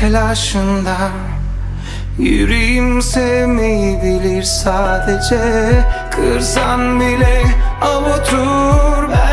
telaşında. Yüreğim sevmeyi bilir sadece. Kırsan bile avutur ben.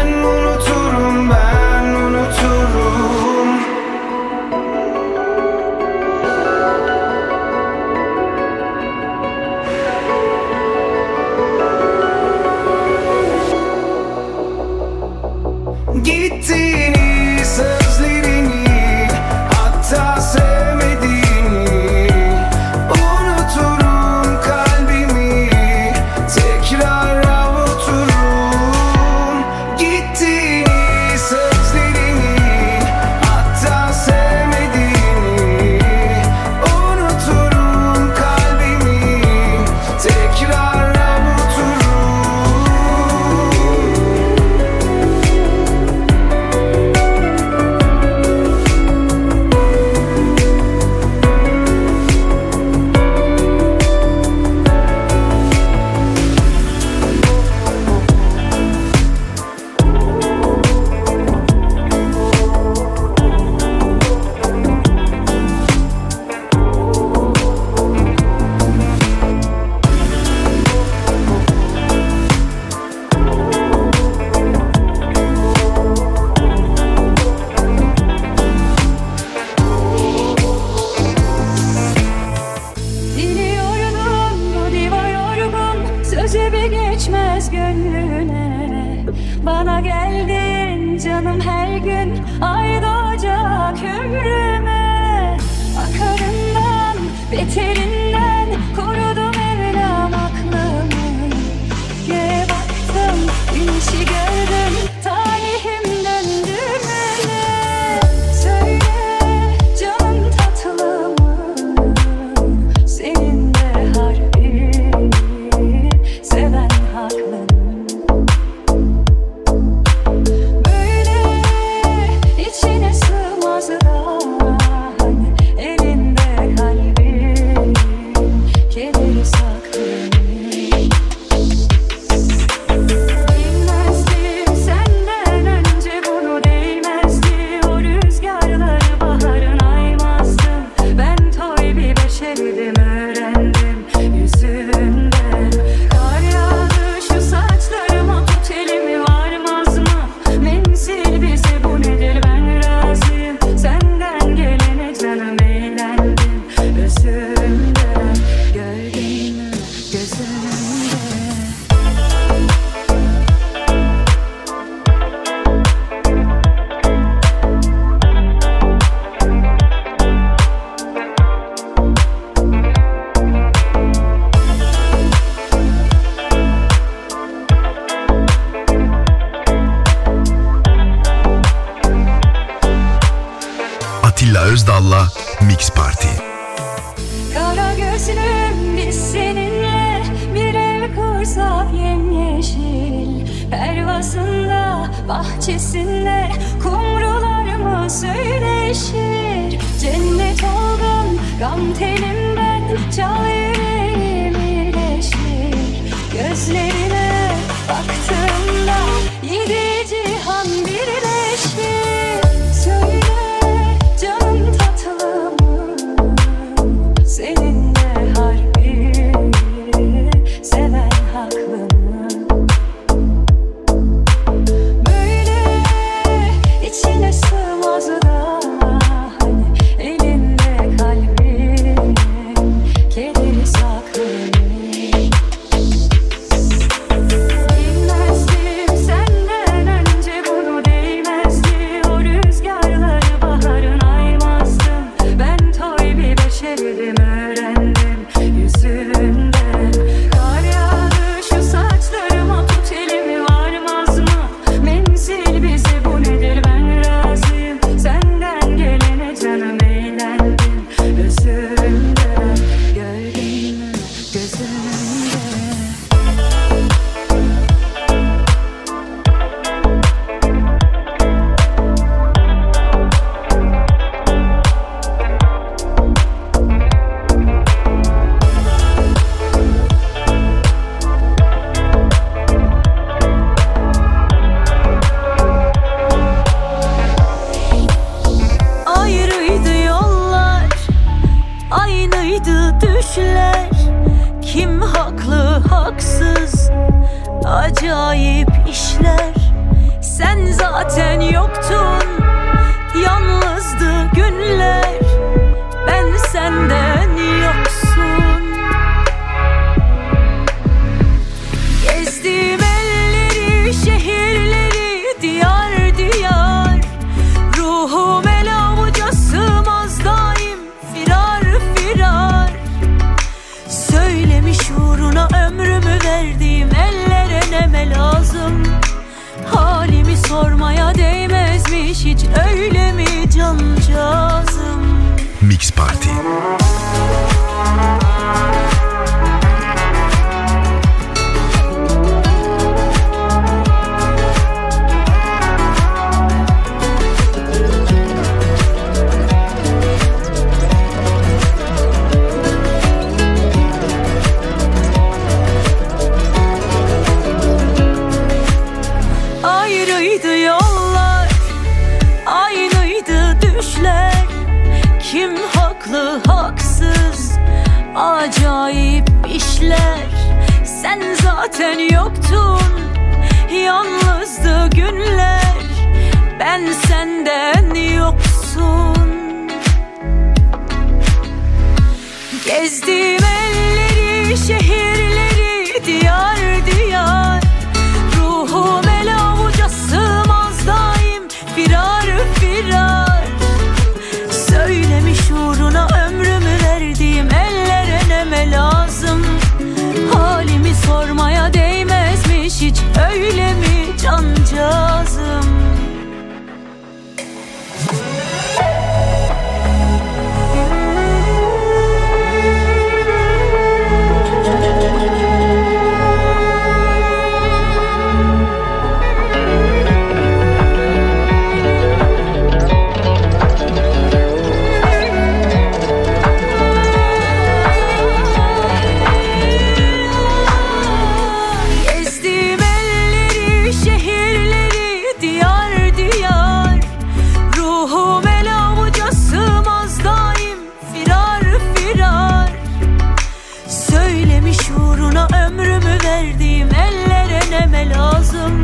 Bakarım her gün ay doğacak ömrüme. Akarından bitir lazım Halimi sormaya değmezmiş hiç öyle mi cancağızım Mix Party. Zaten yoktun. Yalnızdı günler Ben senden yoksun. Gezdim neme lazım.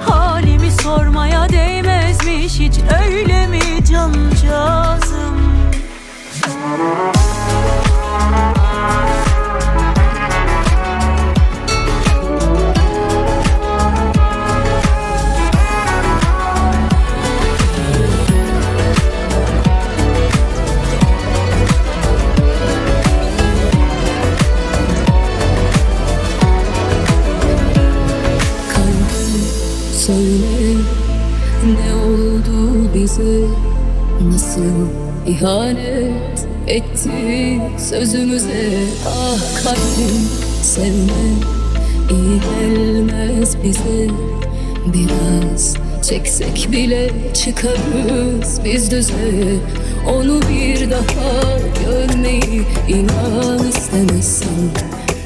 Halimi sormaya değmezmiş hiç öyle mi cancağızım? Kalbim Nasıl ihanet etti sözümüze. Ah kalbim sevme iyi gelmez bize. Biraz çeksek bile çıkarız biz düze. Onu bir daha görmeyi inan istemezsin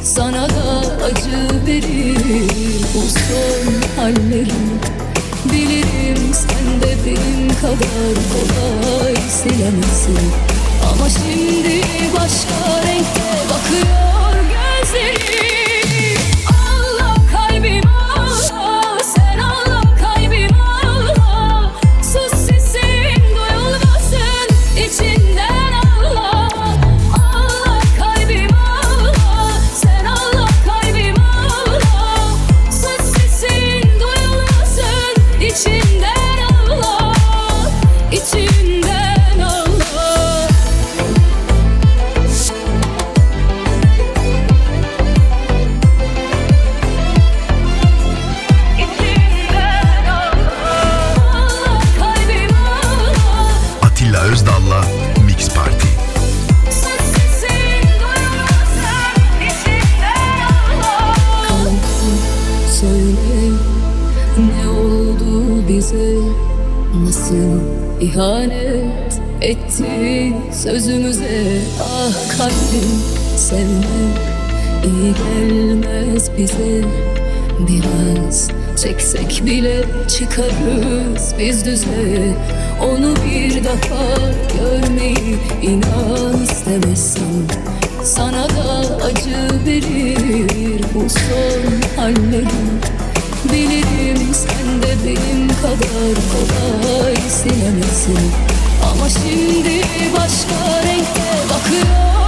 sana da acı verir. Bu son hallerim Bilirim sen de benim kadar kolay silemezsin. Ama şimdi başka renkte bakıyor gözlerim ihanet etti sözümüze. Ah kalbim sevme iyi gelmez bize. Biraz çeksek bile çıkarız biz düze. Onu bir daha görmeyi inan istemezsin sana da acı verir bu son hallerim. Bilirim sen de benim kadar kolay silemezsin Ama şimdi başka renkte bakıyor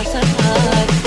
heart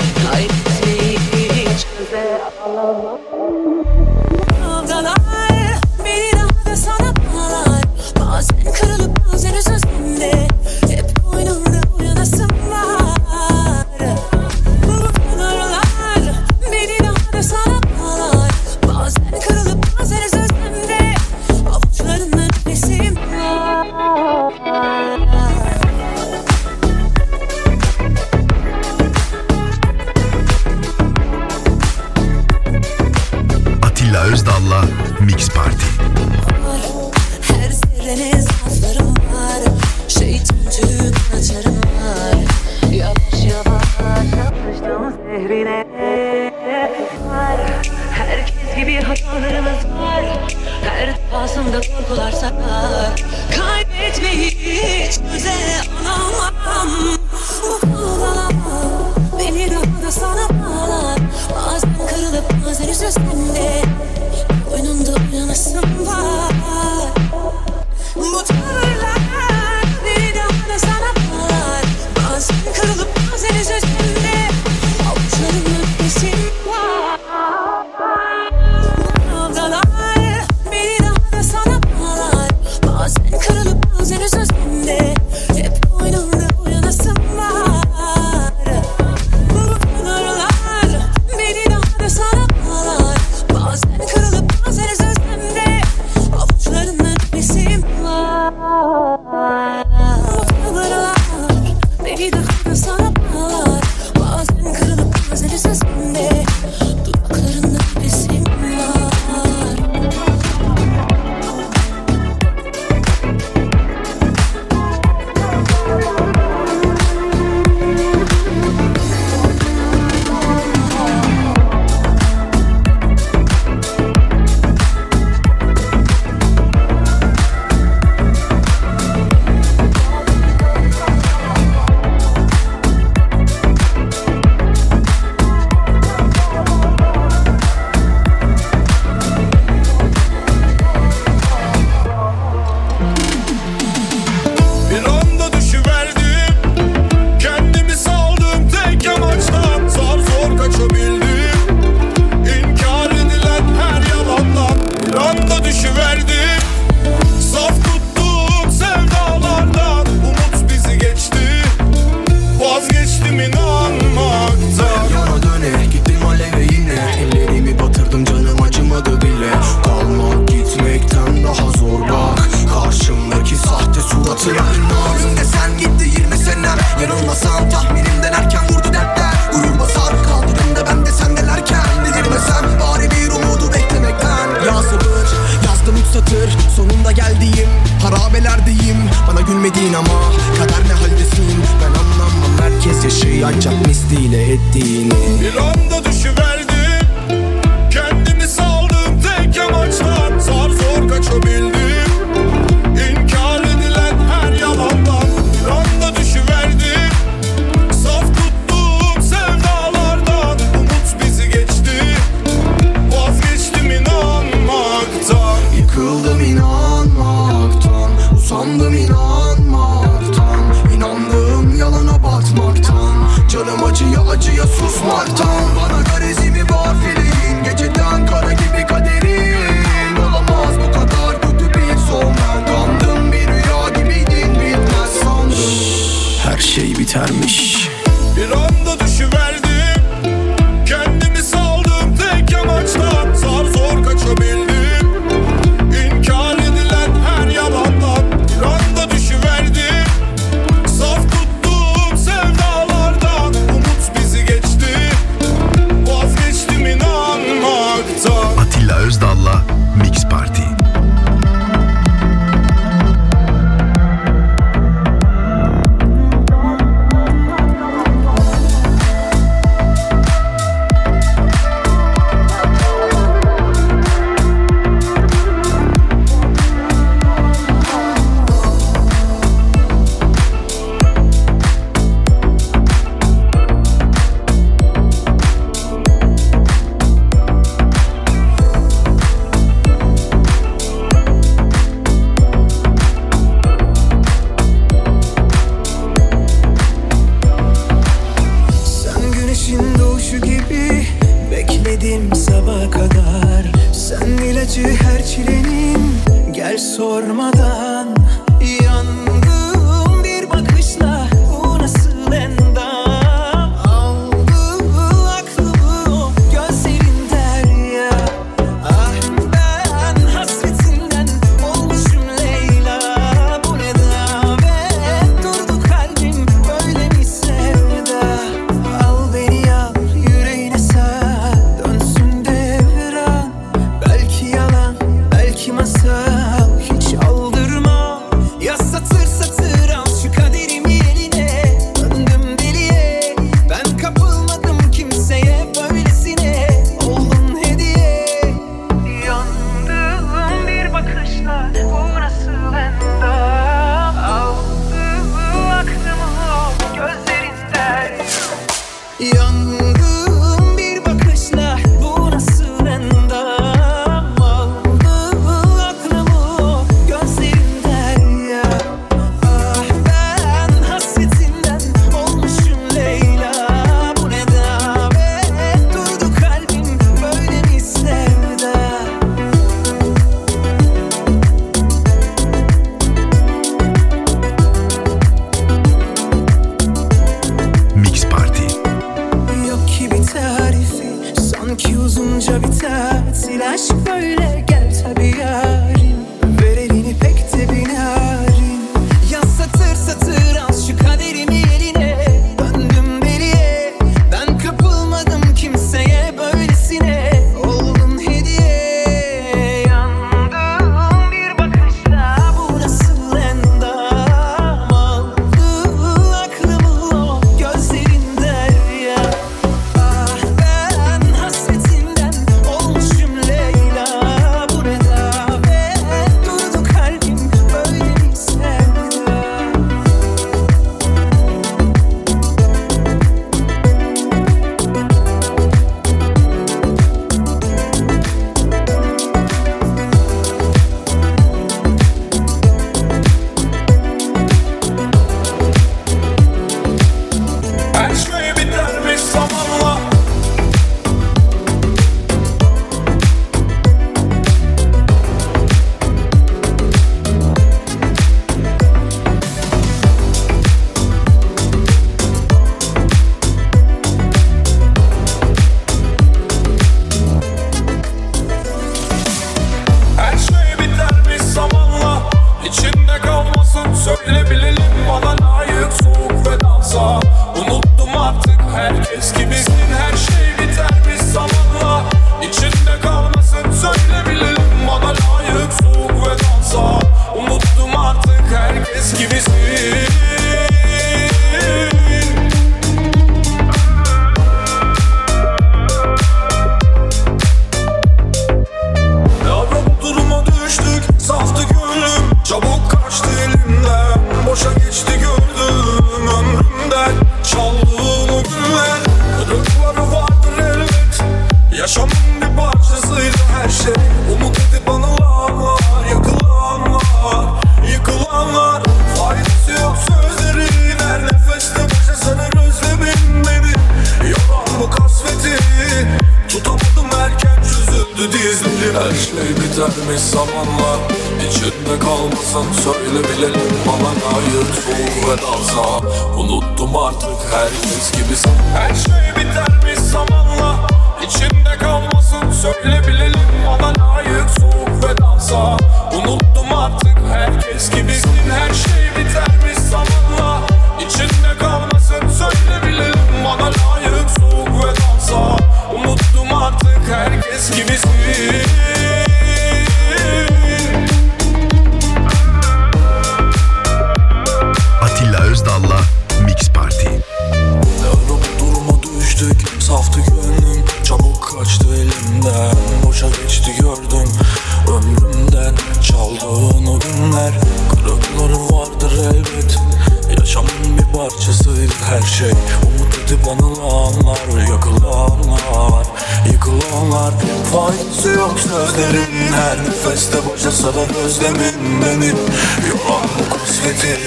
sabah özlemin beni Yalan bu kasveti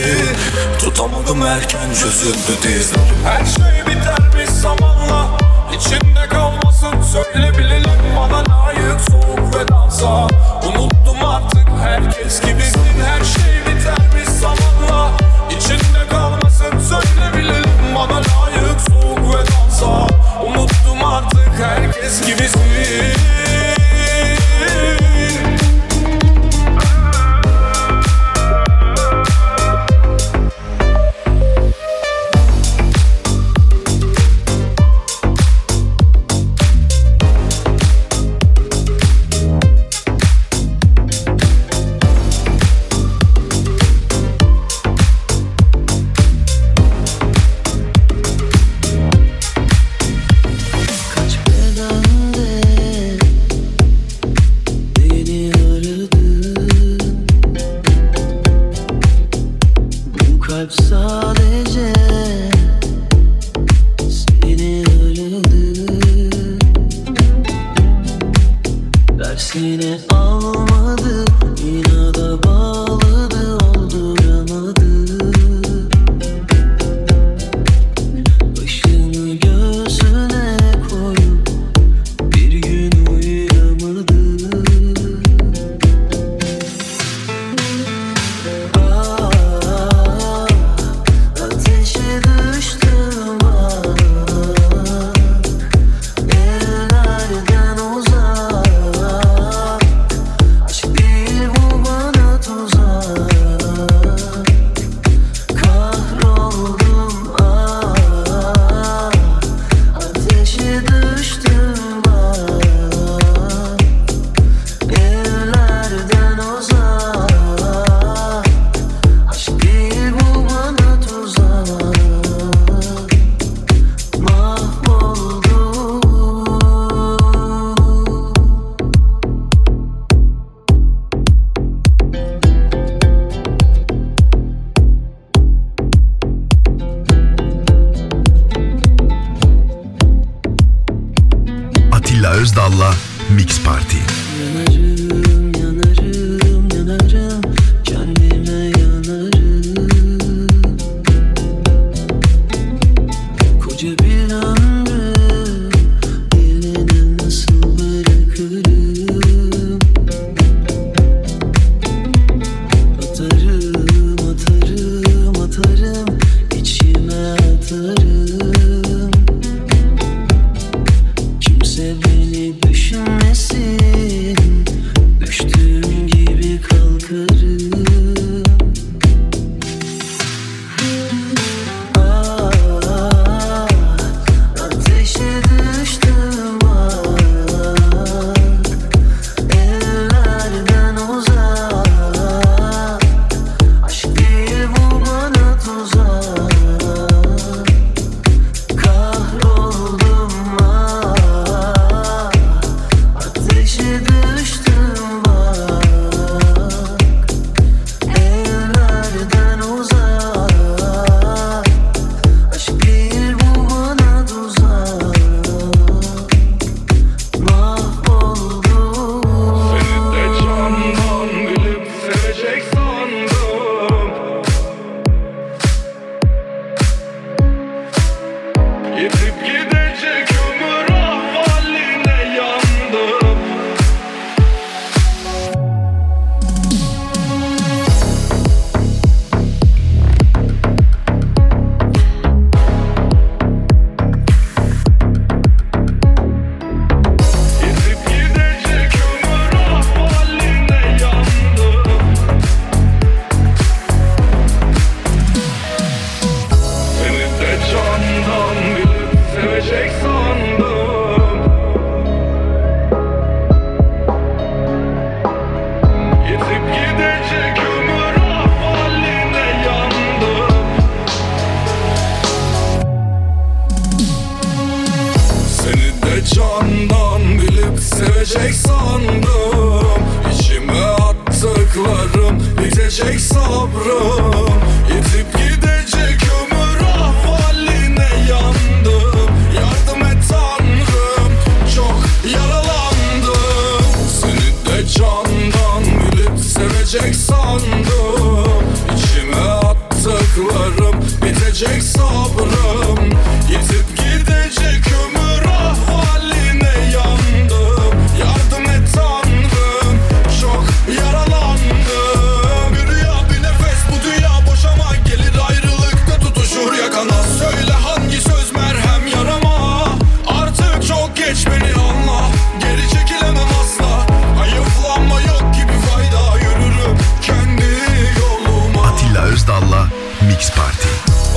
Tutamadım erken çözüldü dizlerim Her şey biter bir zamanla. İçinde kalmasın. Söyle bilelim Bana layık soğuk ve dansa.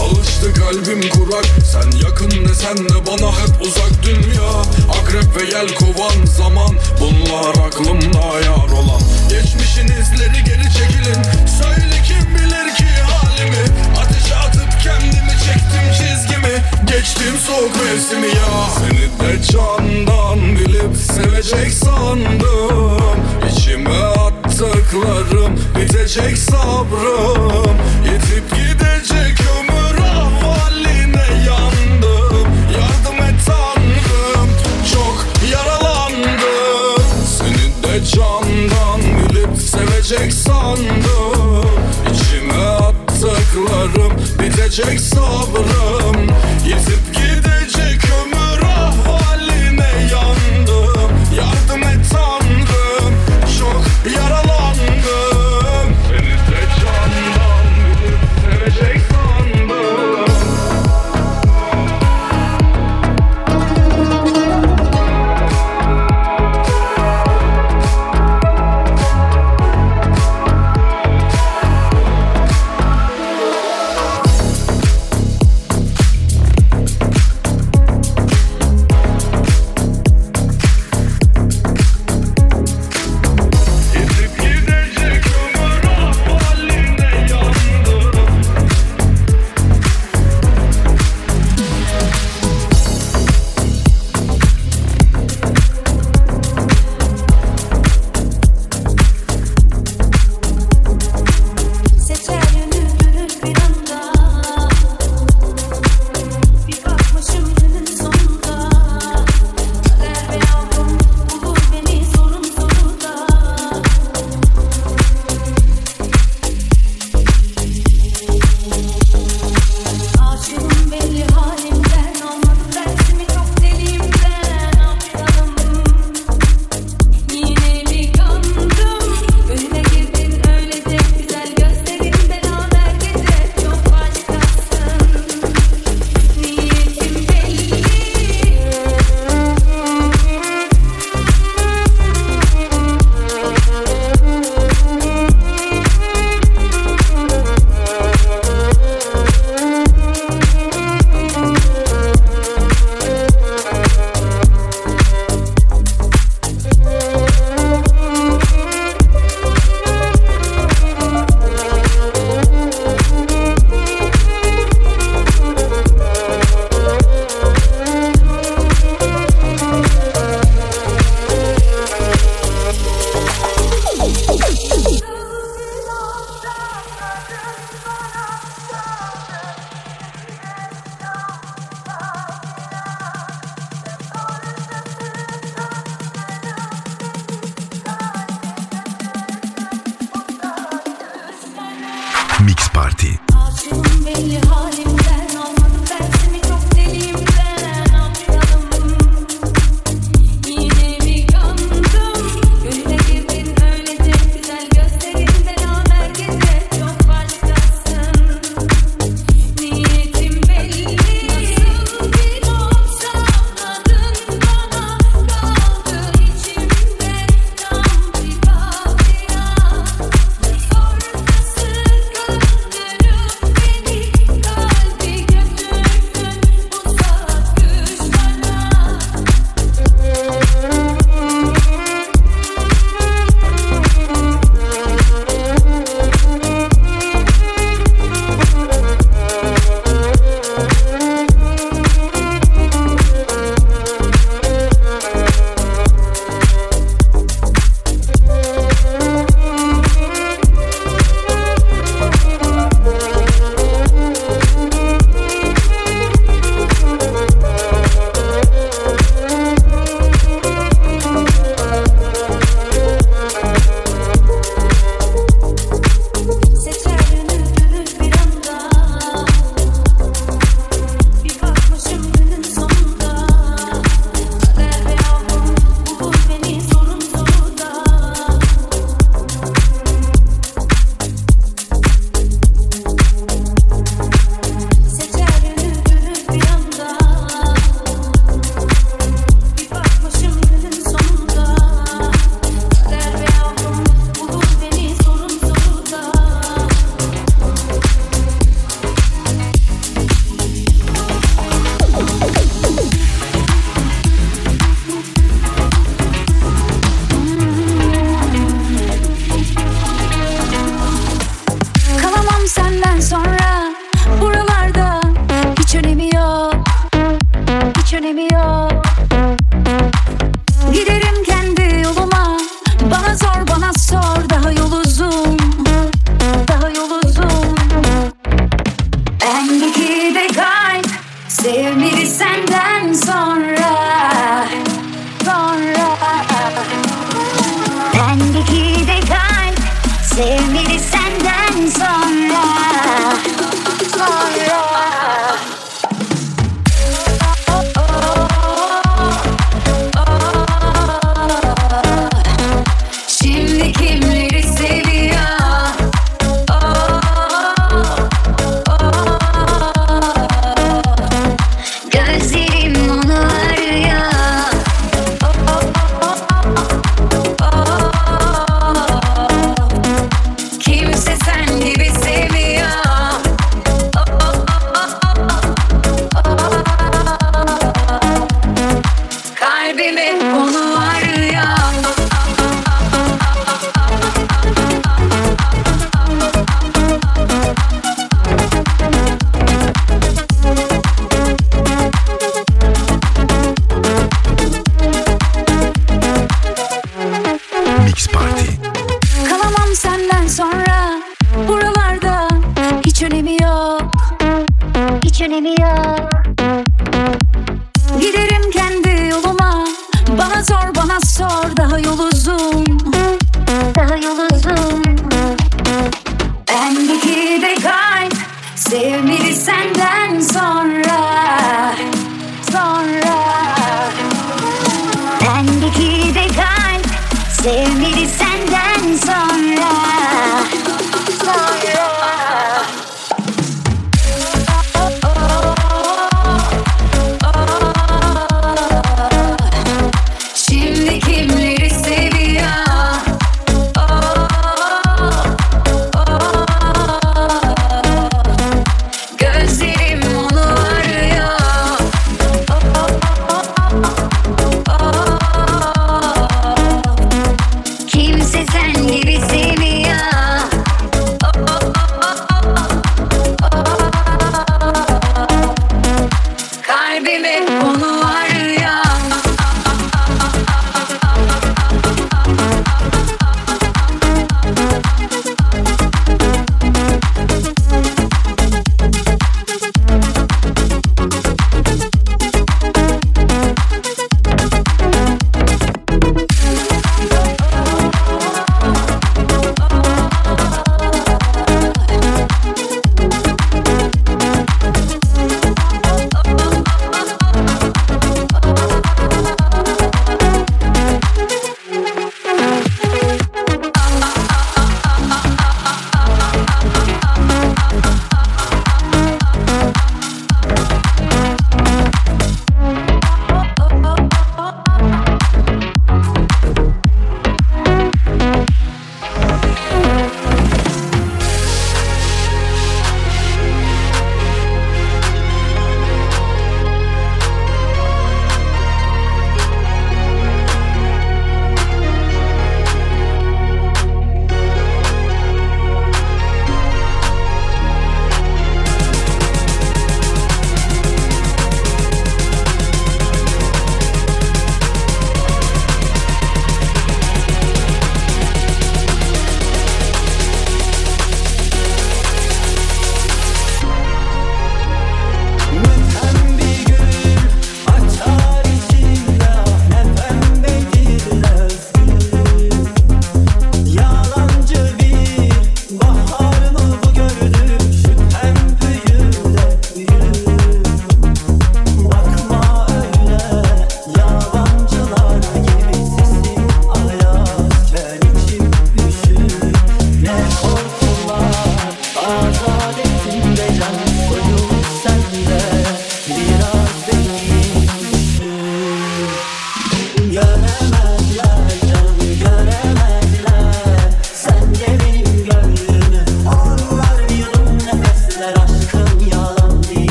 Alıştı kalbim kurak. Sen yakın desen de bana hep uzak dünya. Akrep ve yel kovan zaman. Bunlar aklımda yar olan. Geçmişin izleri geri çekilin. Söyle kim bilir ki halimi? Ateşe atıp kendimi çektim çizgimi. Geçtim soğuk mevsimi ya. Seni de candan bilip sevecek sandım. İçime attım saklarım Bitecek sabrım. Yetip gidecek ömür Ahvaline yandım. Yardım et tanrım Çok yaralandım. Seni de candan bilip sevecek sandım. İçime attıklarım Bitecek sabrım. Yetip gidecek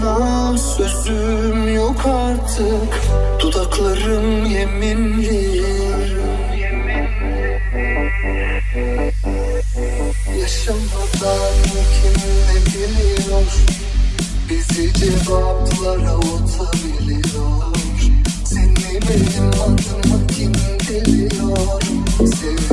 sana sözüm yok artık. Dudaklarım yeminli. Yaşamadan kim ne biliyor? Bizi cevaplara oturabiliyor Seni benim adıma kim deliyor Sevim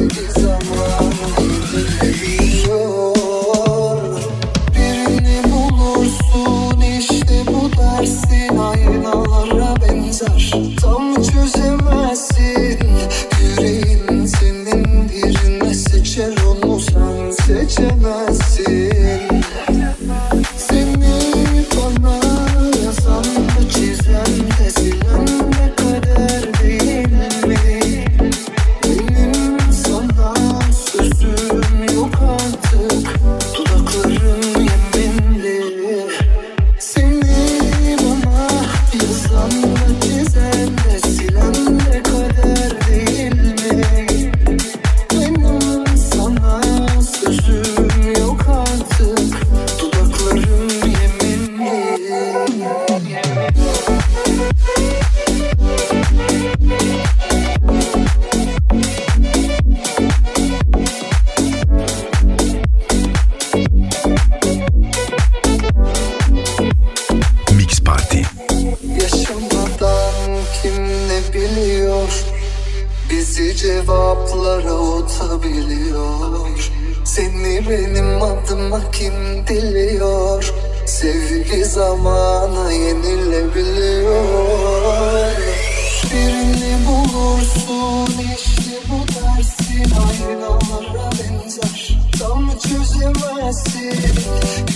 losing my city.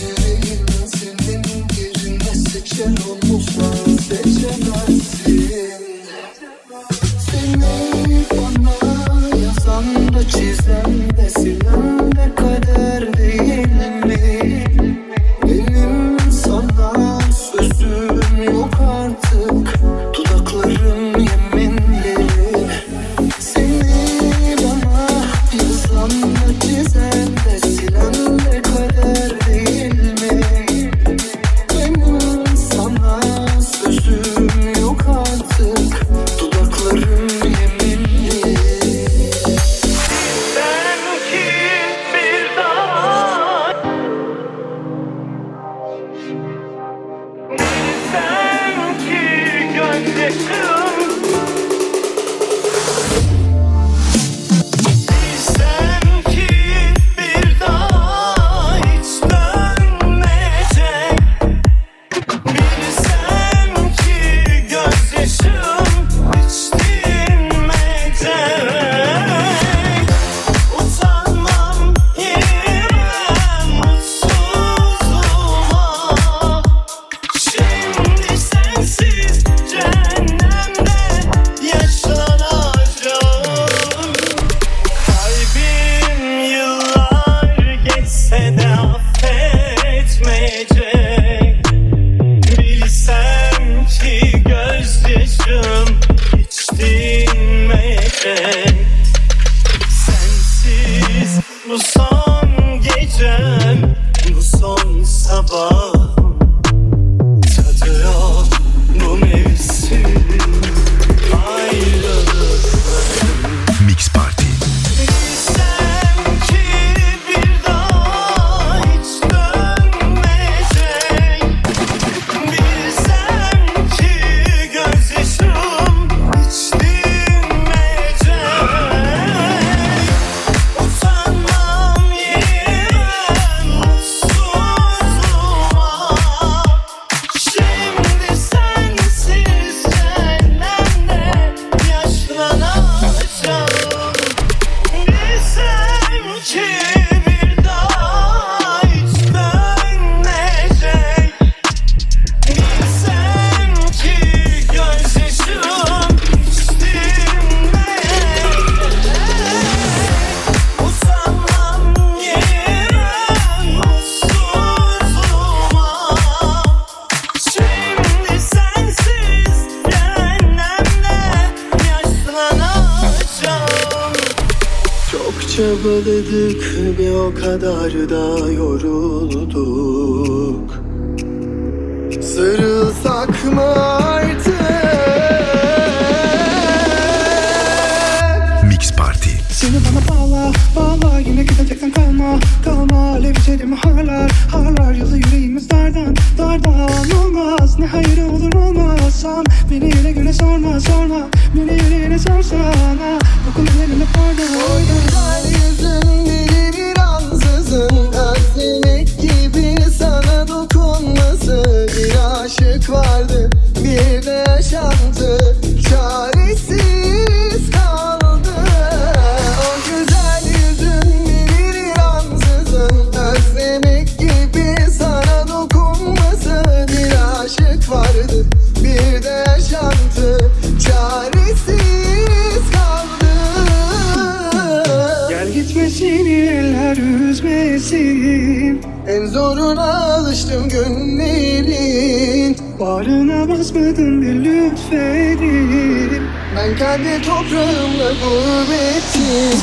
zoruna alıştım gönderin Bağrına basmadın bir lütfedin. Ben kendi toprağımla gurbettim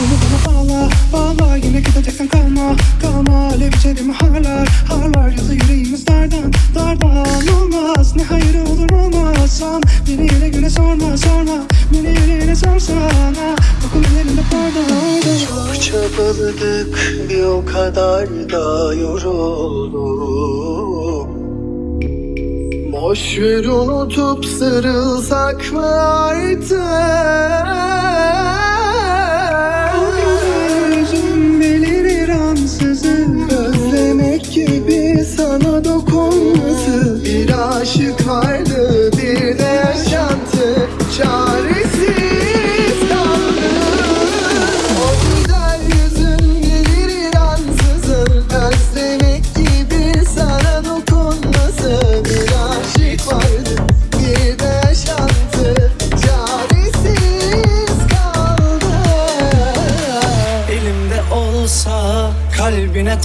Bağla bağla. Yine gideceksen kalma Kalma. Alev içerim harlar Harlar. Yazı yüreğimiz dardan Dardan olmaz. Ne hayır olur olmazsan Beni yere göre sorma sorma. Beni yere yere sorsana çok çabaladık bir o kadar da yorulduk. Boş ver unutup sarılsak mı artık? Özlemek gibi sana dokunması. Bir aşık vardı bir de yaşantı. Çare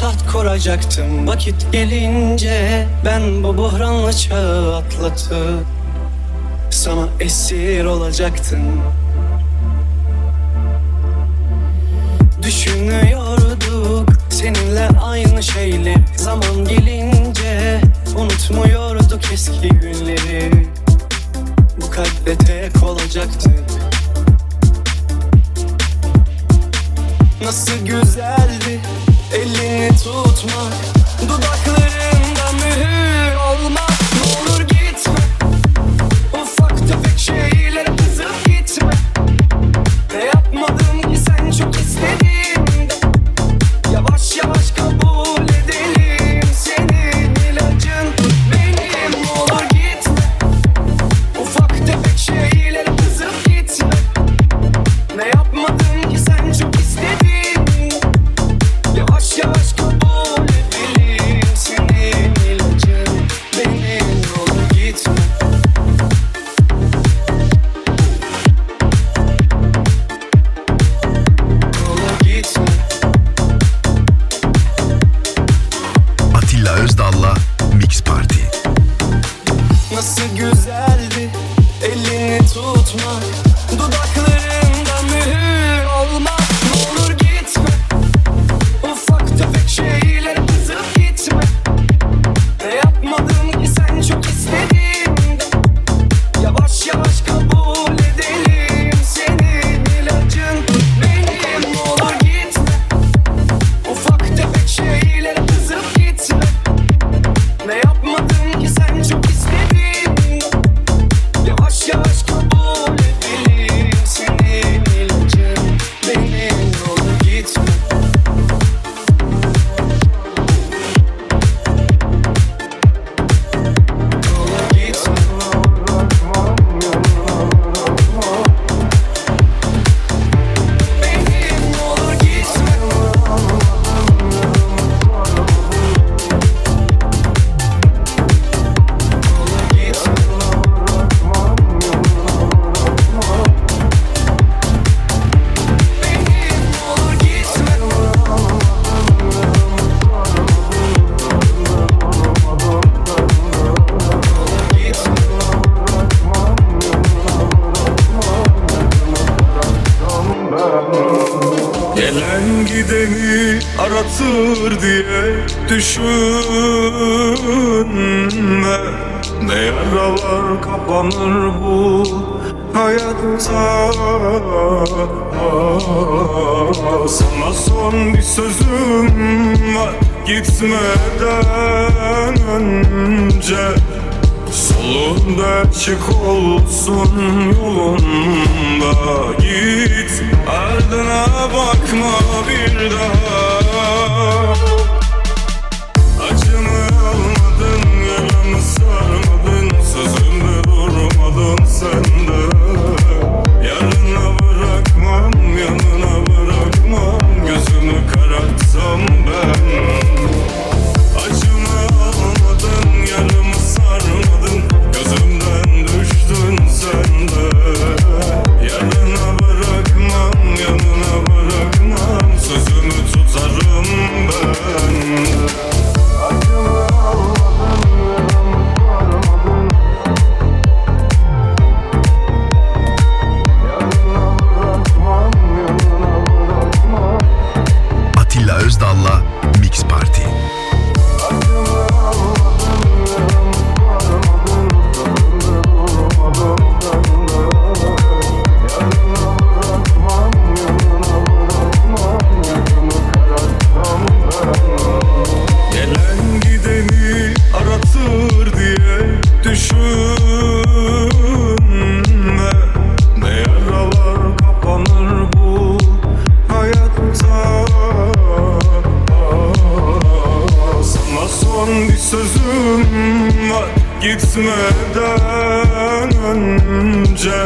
taht kuracaktım Vakit gelince ben bu buhranlı çağı atlatıp Sana esir olacaktım. Düşünüyorduk seninle aynı şeyleri. Zaman gelince unutmuyorduk eski günleri. Bu kalpte tek olacaktık Nasıl güzeldi Elini tutmak düşünme. Ne yaralar kapanır bu hayatta? Sana son bir sözüm var. Gitmeden önce Solunda çık olsun yolunda. Git ardına bakma bir daha. gitmeden önce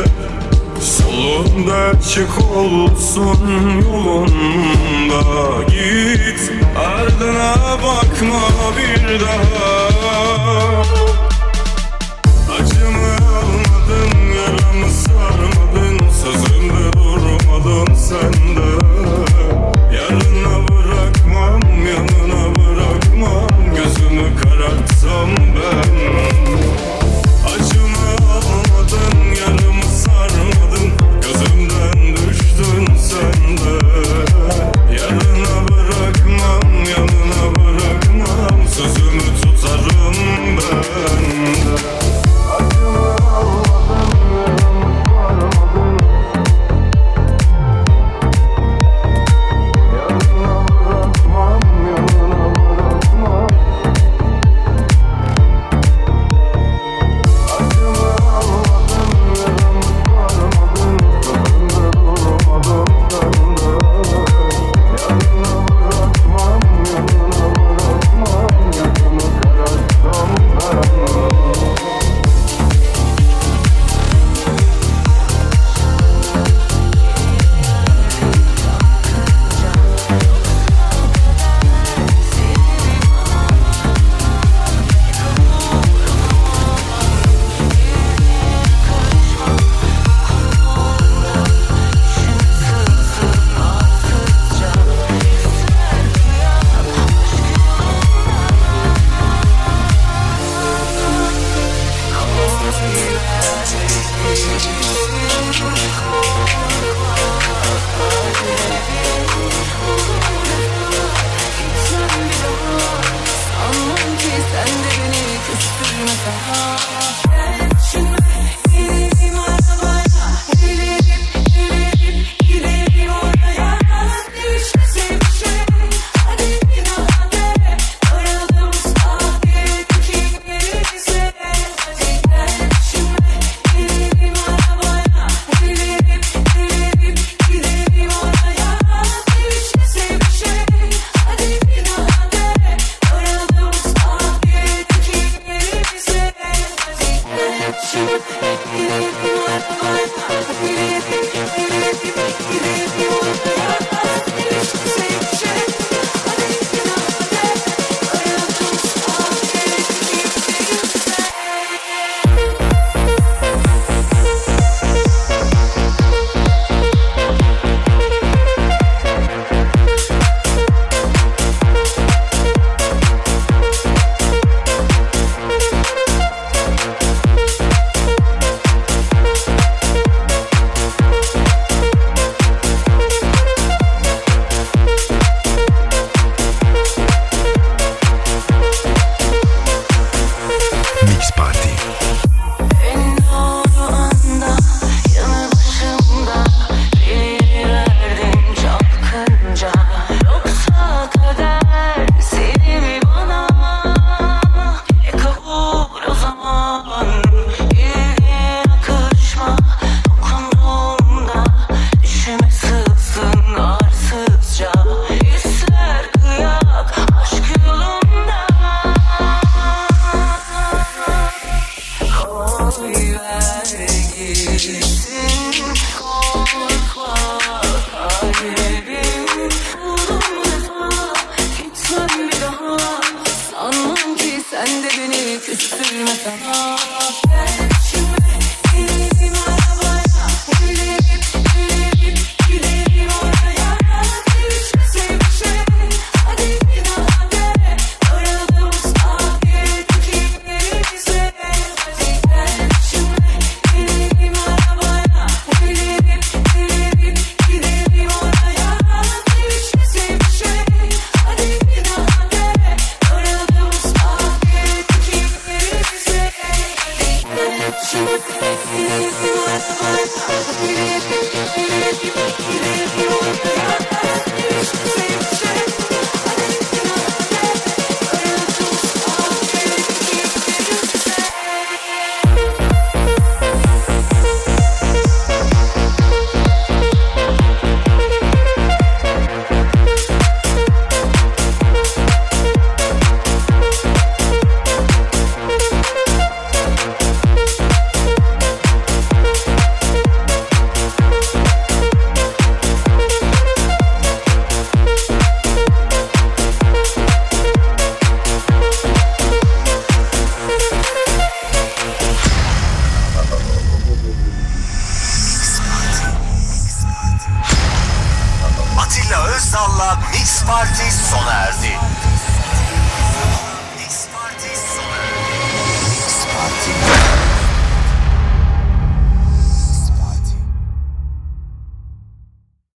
Solunda çık olsun yolunda Git. Ardına bakma bir daha. heart.